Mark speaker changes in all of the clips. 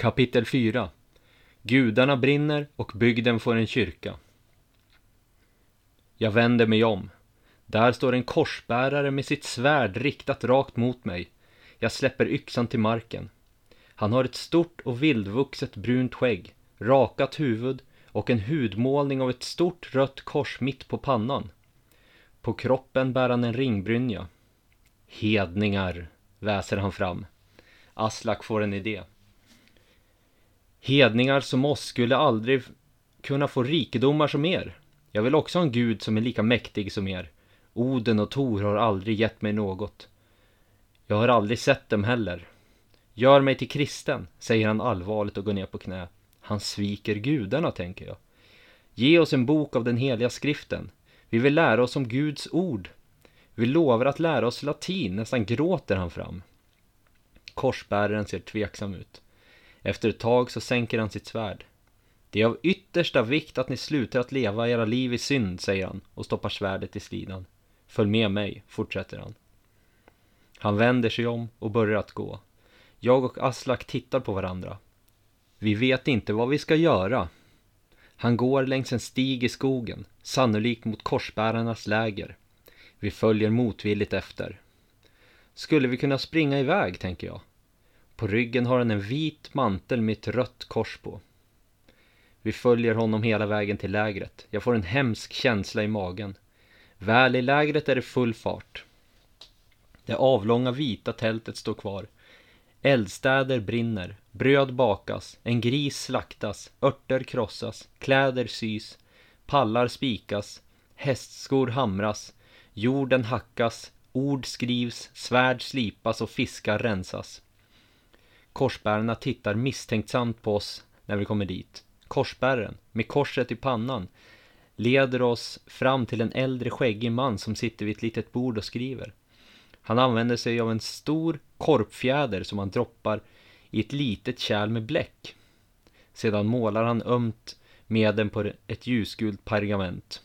Speaker 1: Kapitel 4 Gudarna brinner och bygden får en kyrka. Jag vänder mig om. Där står en korsbärare med sitt svärd riktat rakt mot mig. Jag släpper yxan till marken. Han har ett stort och vildvuxet brunt skägg, rakat huvud och en hudmålning av ett stort rött kors mitt på pannan. På kroppen bär han en ringbrynja. Hedningar, väser han fram. Aslak får en idé. Hedningar som oss skulle aldrig kunna få rikedomar som er. Jag vill också ha en gud som är lika mäktig som er. Oden och Tor har aldrig gett mig något. Jag har aldrig sett dem heller. Gör mig till kristen, säger han allvarligt och går ner på knä. Han sviker gudarna, tänker jag. Ge oss en bok av den heliga skriften. Vi vill lära oss om Guds ord. Vi lovar att lära oss latin, nästan gråter han fram. Korsbäraren ser tveksam ut. Efter ett tag så sänker han sitt svärd. Det är av yttersta vikt att ni slutar att leva era liv i synd, säger han och stoppar svärdet i slidan. Följ med mig, fortsätter han. Han vänder sig om och börjar att gå. Jag och Aslak tittar på varandra. Vi vet inte vad vi ska göra. Han går längs en stig i skogen, sannolikt mot korsbärarnas läger. Vi följer motvilligt efter. Skulle vi kunna springa iväg, tänker jag. På ryggen har han en vit mantel med ett rött kors på. Vi följer honom hela vägen till lägret. Jag får en hemsk känsla i magen. Väl i lägret är det full fart. Det avlånga vita tältet står kvar. Eldstäder brinner, bröd bakas, en gris slaktas, örter krossas, kläder sys, pallar spikas, hästskor hamras, jorden hackas, ord skrivs, svärd slipas och fiskar rensas. Korsbärarna tittar misstänksamt på oss när vi kommer dit. Korsbäraren, med korset i pannan, leder oss fram till en äldre skäggig man som sitter vid ett litet bord och skriver. Han använder sig av en stor korpfjäder som han droppar i ett litet kärl med bläck. Sedan målar han ömt med den på ett ljusgult pergament.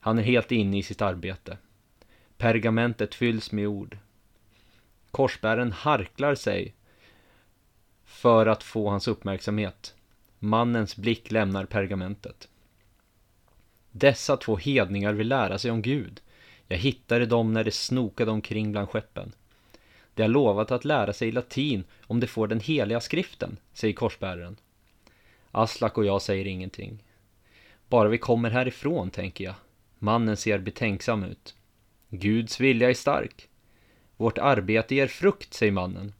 Speaker 1: Han är helt inne i sitt arbete. Pergamentet fylls med ord. Korsbäraren harklar sig för att få hans uppmärksamhet. Mannens blick lämnar pergamentet. Dessa två hedningar vill lära sig om Gud. Jag hittade dem när de snokade omkring bland skeppen. De har lovat att lära sig latin om de får den heliga skriften, säger korsbäraren. Aslak och jag säger ingenting. Bara vi kommer härifrån, tänker jag. Mannen ser betänksam ut. Guds vilja är stark. Vårt arbete ger frukt, säger mannen.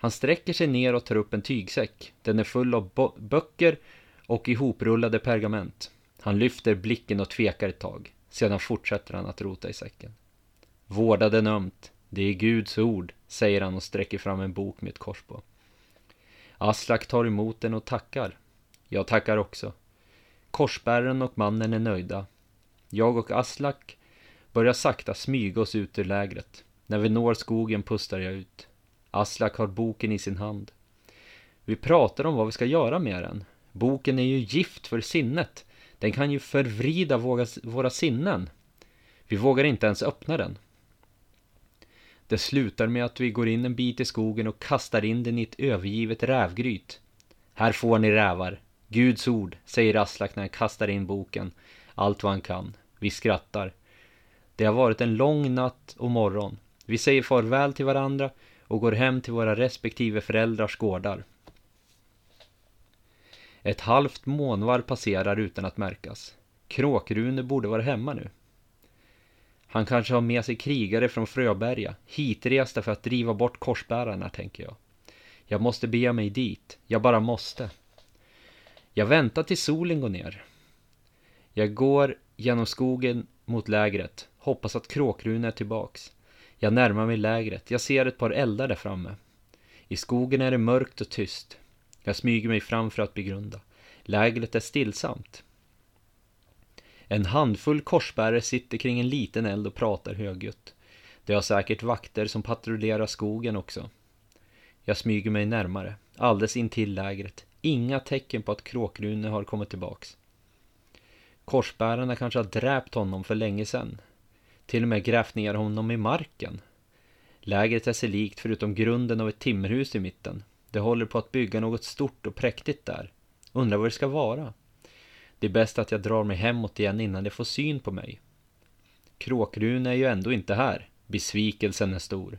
Speaker 1: Han sträcker sig ner och tar upp en tygsäck. Den är full av böcker och ihoprullade pergament. Han lyfter blicken och tvekar ett tag. Sedan fortsätter han att rota i säcken. Vårda den ömt. Det är Guds ord, säger han och sträcker fram en bok med ett kors på. Aslak tar emot den och tackar. Jag tackar också. Korsbäraren och mannen är nöjda. Jag och Aslak börjar sakta smyga oss ut ur lägret. När vi når skogen pustar jag ut. Aslak har boken i sin hand. Vi pratar om vad vi ska göra med den. Boken är ju gift för sinnet. Den kan ju förvrida våra sinnen. Vi vågar inte ens öppna den. Det slutar med att vi går in en bit i skogen och kastar in den i ett övergivet rävgryt. Här får ni rävar. Guds ord, säger Aslak när han kastar in boken. Allt vad han kan. Vi skrattar. Det har varit en lång natt och morgon. Vi säger farväl till varandra och går hem till våra respektive föräldrars gårdar. Ett halvt månvarv passerar utan att märkas. Kråkrune borde vara hemma nu. Han kanske har med sig krigare från Fröberga, hitresta för att driva bort korsbärarna, tänker jag. Jag måste bege mig dit, jag bara måste. Jag väntar till solen går ner. Jag går genom skogen mot lägret, hoppas att Kråkrune är tillbaks. Jag närmar mig lägret. Jag ser ett par eldar där framme. I skogen är det mörkt och tyst. Jag smyger mig fram för att begrunda. Lägret är stillsamt. En handfull korsbärare sitter kring en liten eld och pratar högljutt. De har säkert vakter som patrullerar skogen också. Jag smyger mig närmare, alldeles intill lägret. Inga tecken på att Kråkrune har kommit tillbaks. Korsbärarna kanske har dräpt honom för länge sedan. Till och med grävt ner honom i marken. Lägret är sig likt förutom grunden av ett timmerhus i mitten. De håller på att bygga något stort och präktigt där. Undrar vad det ska vara. Det är bäst att jag drar mig hemåt igen innan de får syn på mig. Kråkrune är ju ändå inte här. Besvikelsen är stor.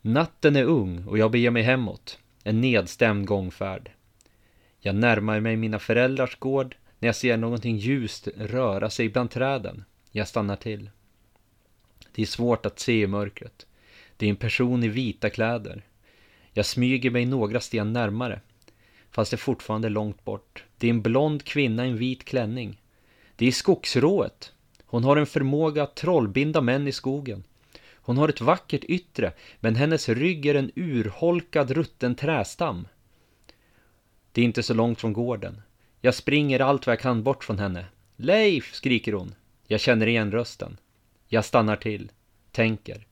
Speaker 1: Natten är ung och jag beger mig hemåt. En nedstämd gångfärd. Jag närmar mig mina föräldrars gård när jag ser någonting ljust röra sig bland träden. Jag stannar till. Det är svårt att se i mörkret. Det är en person i vita kläder. Jag smyger mig några sten närmare. Fast det är fortfarande långt bort. Det är en blond kvinna i en vit klänning. Det är skogsrået. Hon har en förmåga att trollbinda män i skogen. Hon har ett vackert yttre, men hennes rygg är en urholkad rutten trästam. Det är inte så långt från gården. Jag springer allt vad jag kan bort från henne. Leif! skriker hon. Jag känner igen rösten. Jag stannar till, tänker.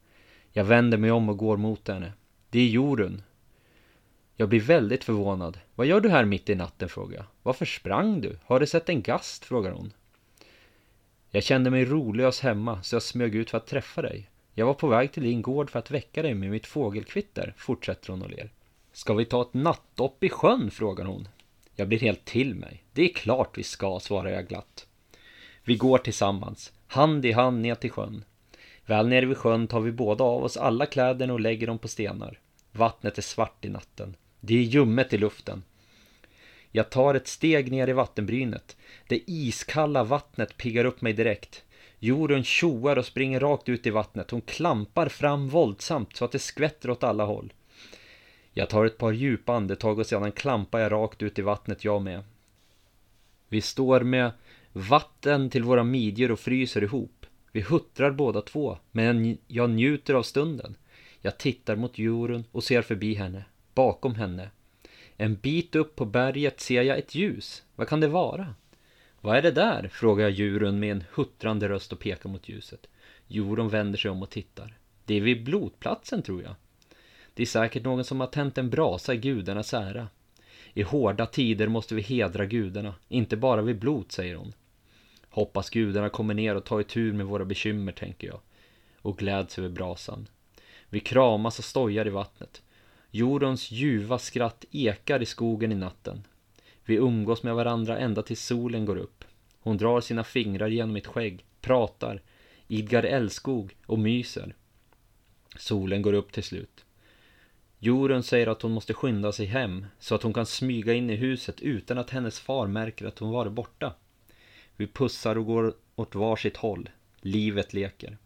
Speaker 1: Jag vänder mig om och går mot henne. Det är Jorun. Jag blir väldigt förvånad. Vad gör du här mitt i natten? frågar jag. Varför sprang du? Har du sett en gast? frågar hon. Jag kände mig rolös hemma så jag smög ut för att träffa dig. Jag var på väg till din gård för att väcka dig med mitt fågelkvitter, fortsätter hon och ler. Ska vi ta ett nattdopp i sjön? frågar hon. Jag blir helt till mig. Det är klart vi ska, svarar jag glatt. Vi går tillsammans, hand i hand ner till sjön. Väl nere vid sjön tar vi båda av oss alla kläderna och lägger dem på stenar. Vattnet är svart i natten. Det är ljummet i luften. Jag tar ett steg ner i vattenbrynet. Det iskalla vattnet piggar upp mig direkt. Jorun tjoar och springer rakt ut i vattnet. Hon klampar fram våldsamt så att det skvätter åt alla håll. Jag tar ett par djupa andetag och sedan klampar jag rakt ut i vattnet jag med. Vi står med vatten till våra midjor och fryser ihop. Vi huttrar båda två, men jag njuter av stunden. Jag tittar mot Jorun och ser förbi henne, bakom henne. En bit upp på berget ser jag ett ljus. Vad kan det vara? Vad är det där? frågar jag djuren med en huttrande röst och pekar mot ljuset. Jorun vänder sig om och tittar. Det är vid blodplatsen tror jag. Det är säkert någon som har tänt en brasa i gudarnas ära. I hårda tider måste vi hedra gudarna, inte bara vid blod, säger hon. Hoppas gudarna kommer ner och tar itu med våra bekymmer, tänker jag. Och gläds över brasan. Vi kramas och stojar i vattnet. Jordens ljuva skratt ekar i skogen i natten. Vi umgås med varandra ända tills solen går upp. Hon drar sina fingrar genom mitt skägg, pratar, idgar älskog och myser. Solen går upp till slut. Jorun säger att hon måste skynda sig hem så att hon kan smyga in i huset utan att hennes far märker att hon varit borta. Vi pussar och går åt varsitt håll. Livet leker.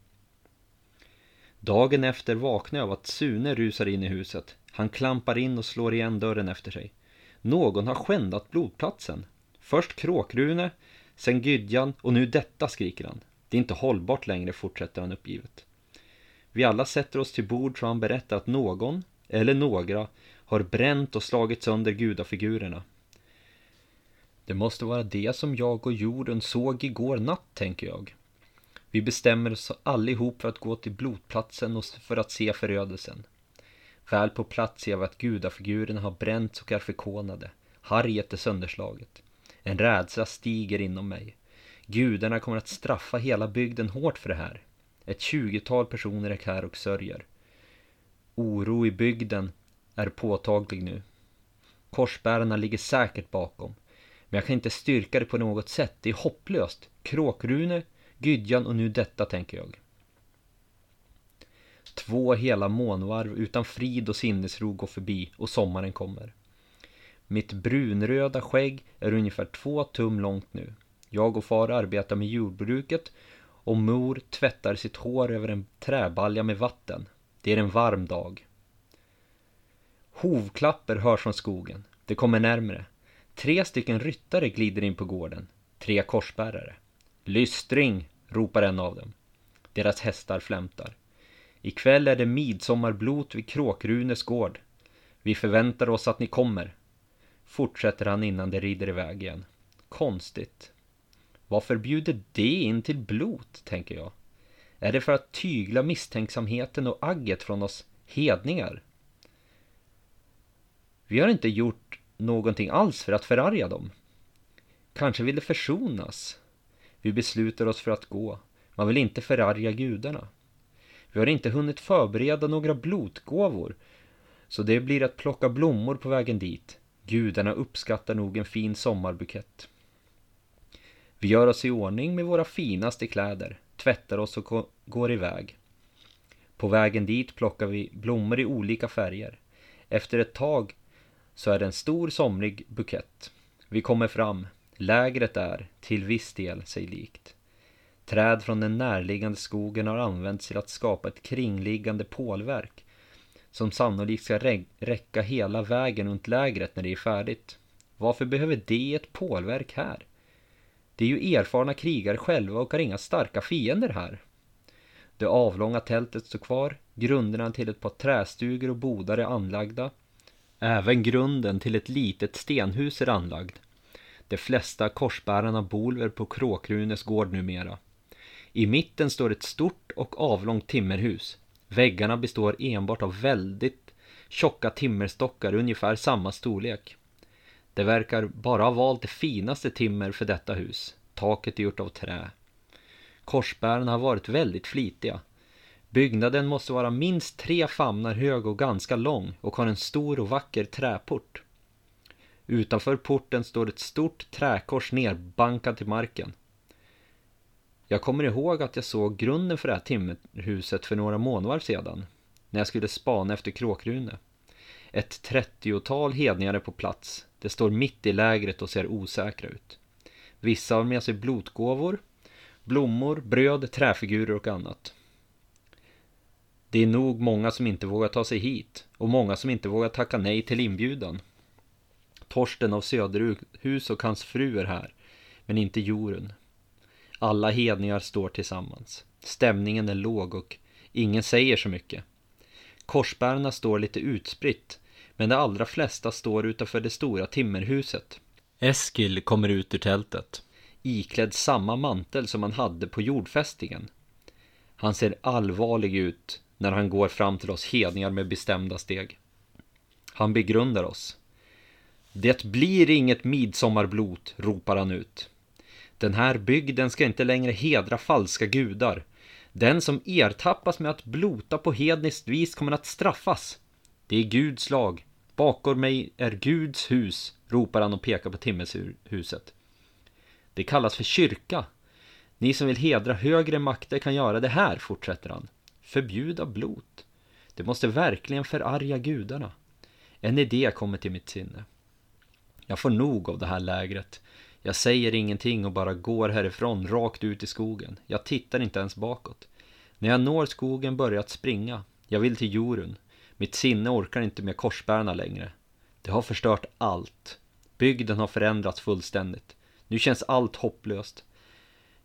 Speaker 1: Dagen efter vaknar jag av att Sune rusar in i huset. Han klampar in och slår igen dörren efter sig. Någon har skändat blodplatsen. Först Kråkrune, sen Gydjan och nu detta, skriker han. Det är inte hållbart längre, fortsätter han uppgivet. Vi alla sätter oss till bord så han berättar att någon, eller några, har bränt och slagit sönder gudafigurerna. Det måste vara det som jag och jorden såg igår natt, tänker jag. Vi bestämmer oss allihop för att gå till blodplatsen och för att se förödelsen. Väl på plats ser vi att gudafigurerna har bränts och är förkolnade. Harriet är sönderslaget. En rädsla stiger inom mig. Gudarna kommer att straffa hela bygden hårt för det här. Ett tjugotal personer är här och sörjer. Oro i bygden är påtaglig nu. Korsbärarna ligger säkert bakom. Men jag kan inte styrka det på något sätt. Det är hopplöst. Kråkrune, Gydjan och nu detta, tänker jag. Två hela månvarv utan frid och sinnesro går förbi och sommaren kommer. Mitt brunröda skägg är ungefär två tum långt nu. Jag och far arbetar med jordbruket och mor tvättar sitt hår över en träbalja med vatten. Det är en varm dag. Hovklapper hörs från skogen. Det kommer närmre. Tre stycken ryttare glider in på gården. Tre korsbärare. Lystring, ropar en av dem. Deras hästar flämtar. Ikväll är det midsommarblot vid Kråkrunes gård. Vi förväntar oss att ni kommer. Fortsätter han innan de rider iväg igen. Konstigt. Varför bjuder det in till blot, tänker jag. Är det för att tygla misstänksamheten och agget från oss hedningar? Vi har inte gjort någonting alls för att förarga dem. Kanske vill de försonas. Vi beslutar oss för att gå. Man vill inte förarga gudarna. Vi har inte hunnit förbereda några blotgåvor, Så det blir att plocka blommor på vägen dit. Gudarna uppskattar nog en fin sommarbukett. Vi gör oss i ordning med våra finaste kläder, tvättar oss och går iväg. På vägen dit plockar vi blommor i olika färger. Efter ett tag så är det en stor somrig bukett. Vi kommer fram. Lägret är, till viss del, sig likt. Träd från den närliggande skogen har använts till att skapa ett kringliggande pålverk som sannolikt ska räcka hela vägen runt lägret när det är färdigt. Varför behöver det ett pålverk här? Det är ju erfarna krigare själva och har inga starka fiender här. Det avlånga tältet står kvar, grunderna till ett par trästugor och bodar är anlagda. Även grunden till ett litet stenhus är anlagd. De flesta korsbärarna bor på Kråkrunes gård numera. I mitten står ett stort och avlångt timmerhus. Väggarna består enbart av väldigt tjocka timmerstockar ungefär samma storlek. Det verkar bara ha valt det finaste timmer för detta hus. Taket är gjort av trä. Korsbärarna har varit väldigt flitiga. Byggnaden måste vara minst tre famnar hög och ganska lång och har en stor och vacker träport. Utanför porten står ett stort träkors nerbankat till marken. Jag kommer ihåg att jag såg grunden för det här timmerhuset för några månader sedan, när jag skulle spana efter kråkrune. Ett trettiotal hedningar är på plats. Det står mitt i lägret och ser osäkra ut. Vissa har med sig blotgåvor, blommor, bröd, träfigurer och annat. Det är nog många som inte vågar ta sig hit och många som inte vågar tacka nej till inbjudan. Torsten av Söderhus och hans fru är här, men inte Jorun. Alla hedningar står tillsammans. Stämningen är låg och ingen säger så mycket. Korsbärarna står lite utspritt, men de allra flesta står utanför det stora timmerhuset. Eskil kommer ut ur tältet, iklädd samma mantel som han hade på jordfästingen. Han ser allvarlig ut när han går fram till oss hedningar med bestämda steg. Han begrundar oss. Det blir inget midsommarblot, ropar han ut. Den här bygden ska inte längre hedra falska gudar. Den som ertappas med att blota på hedniskt vis kommer att straffas. Det är Guds lag. Bakom mig är Guds hus, ropar han och pekar på timmerhuset. Det kallas för kyrka. Ni som vill hedra högre makter kan göra det här, fortsätter han. Förbjuda blot. Det måste verkligen förarga gudarna. En idé kommer till mitt sinne. Jag får nog av det här lägret. Jag säger ingenting och bara går härifrån rakt ut i skogen. Jag tittar inte ens bakåt. När jag når skogen börjar jag att springa. Jag vill till Jorun. Mitt sinne orkar inte med korsbärarna längre. Det har förstört allt. Bygden har förändrats fullständigt. Nu känns allt hopplöst.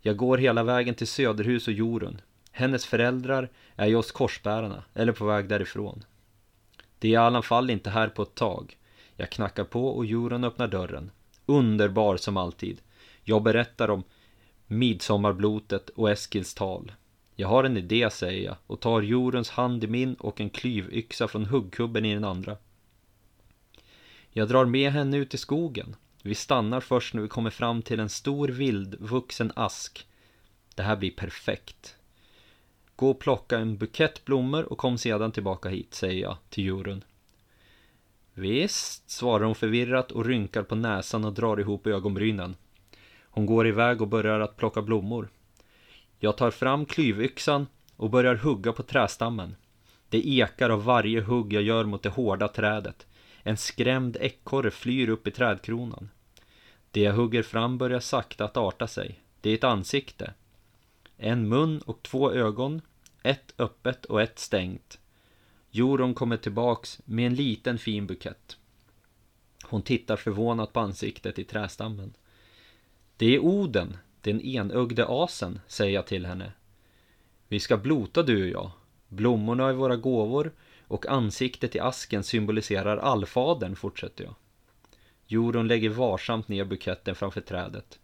Speaker 1: Jag går hela vägen till Söderhus och Jorun. Hennes föräldrar är ju hos korsbärarna, eller på väg därifrån. Det är i alla fall inte här på ett tag. Jag knackar på och Jorun öppnar dörren. Underbar som alltid. Jag berättar om midsommarblotet och Eskils tal. Jag har en idé, säger jag och tar Joruns hand i min och en klyvyxa från huggkubben i den andra. Jag drar med henne ut i skogen. Vi stannar först när vi kommer fram till en stor vildvuxen ask. Det här blir perfekt. Gå och plocka en bukett blommor och kom sedan tillbaka hit, säger jag till Jorun. Visst, svarar hon förvirrat och rynkar på näsan och drar ihop ögonbrynen. Hon går iväg och börjar att plocka blommor. Jag tar fram klyvyxan och börjar hugga på trästammen. Det ekar av varje hugg jag gör mot det hårda trädet. En skrämd ekorre flyr upp i trädkronan. Det jag hugger fram börjar sakta att arta sig. Det är ett ansikte. En mun och två ögon. Ett öppet och ett stängt. Joron kommer tillbaks med en liten fin bukett. Hon tittar förvånat på ansiktet i trästammen. Det är Oden, den enögde asen, säger jag till henne. Vi ska blota du och jag. Blommorna är våra gåvor och ansiktet i asken symboliserar allfadern, fortsätter jag. Joron lägger varsamt ner buketten framför trädet.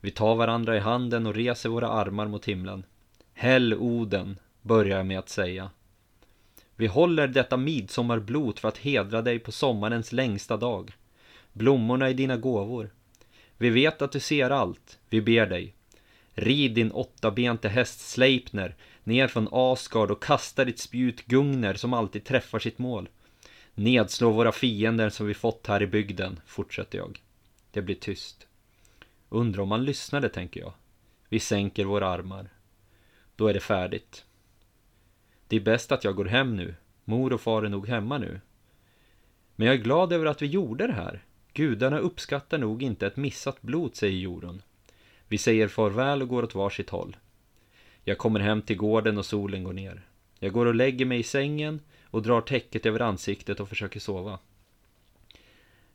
Speaker 1: Vi tar varandra i handen och reser våra armar mot himlen. Häll Oden, börjar jag med att säga. Vi håller detta midsommarblot för att hedra dig på sommarens längsta dag. Blommorna är dina gåvor. Vi vet att du ser allt. Vi ber dig. Rid din åttabente häst Sleipner ner från Asgard och kasta ditt spjut Gungner som alltid träffar sitt mål. Nedslå våra fiender som vi fått här i bygden, fortsätter jag. Det blir tyst. Undrar om han lyssnade, tänker jag. Vi sänker våra armar. Då är det färdigt. Det är bäst att jag går hem nu. Mor och far är nog hemma nu. Men jag är glad över att vi gjorde det här. Gudarna uppskattar nog inte ett missat blod, säger Jorun. Vi säger farväl och går åt varsitt håll. Jag kommer hem till gården och solen går ner. Jag går och lägger mig i sängen och drar täcket över ansiktet och försöker sova.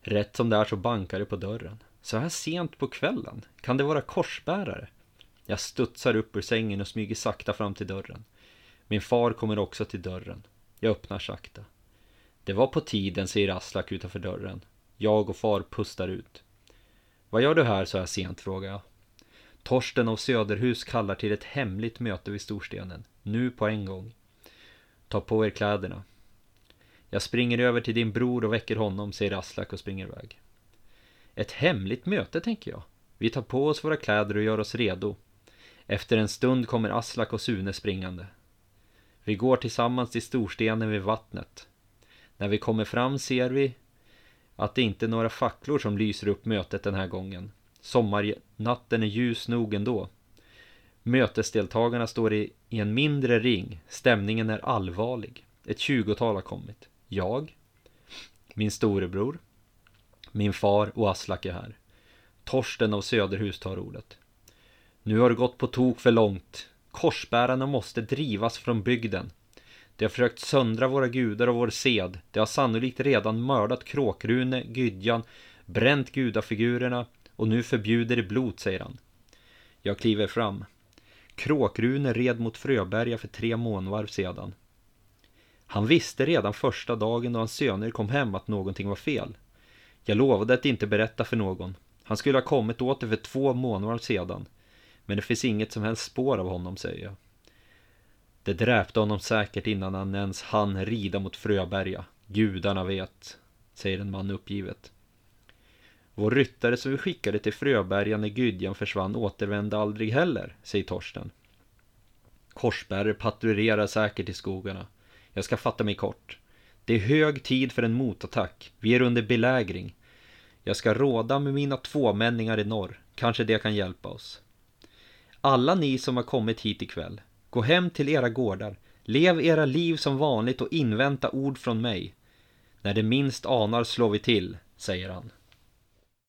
Speaker 1: Rätt som det är så bankar det på dörren. Så här sent på kvällen? Kan det vara korsbärare? Jag studsar upp ur sängen och smyger sakta fram till dörren. Min far kommer också till dörren. Jag öppnar sakta. Det var på tiden, säger Aslak utanför dörren. Jag och far pustar ut. Vad gör du här så här sent, frågar jag. Torsten av Söderhus kallar till ett hemligt möte vid Storstenen. Nu på en gång. Ta på er kläderna. Jag springer över till din bror och väcker honom, säger Aslak och springer iväg. Ett hemligt möte, tänker jag. Vi tar på oss våra kläder och gör oss redo. Efter en stund kommer Aslak och Sune springande. Vi går tillsammans till storstenen vid vattnet. När vi kommer fram ser vi att det inte är några facklor som lyser upp mötet den här gången. Sommarnatten är ljus nog ändå. Mötesdeltagarna står i, i en mindre ring. Stämningen är allvarlig. Ett tjugotal har kommit. Jag, min storebror, min far och Aslak är här. Torsten av Söderhus tar ordet. Nu har det gått på tok för långt. Korsbärarna måste drivas från bygden. De har försökt söndra våra gudar och vår sed. De har sannolikt redan mördat Kråkrune, Gydjan, bränt gudafigurerna och nu förbjuder det blod, säger han. Jag kliver fram. Kråkrune red mot Fröberga för tre månvarv sedan. Han visste redan första dagen då hans söner kom hem att någonting var fel. Jag lovade att inte berätta för någon. Han skulle ha kommit åter för två månader sedan. Men det finns inget som helst spår av honom, säger jag. Det dräpte honom säkert innan han ens hann rida mot Fröberga. Gudarna vet, säger en man uppgivet. Vår ryttare som vi skickade till Fröberga när Gydjan försvann återvände aldrig heller, säger Torsten. Korsbärare patrullerar säkert i skogarna. Jag ska fatta mig kort. Det är hög tid för en motattack. Vi är under belägring. Jag ska råda med mina tvåmänningar i norr. Kanske det kan hjälpa oss. Alla ni som har kommit hit ikväll, gå hem till era gårdar. Lev era liv som vanligt och invänta ord från mig. När det minst anar slår vi till, säger han.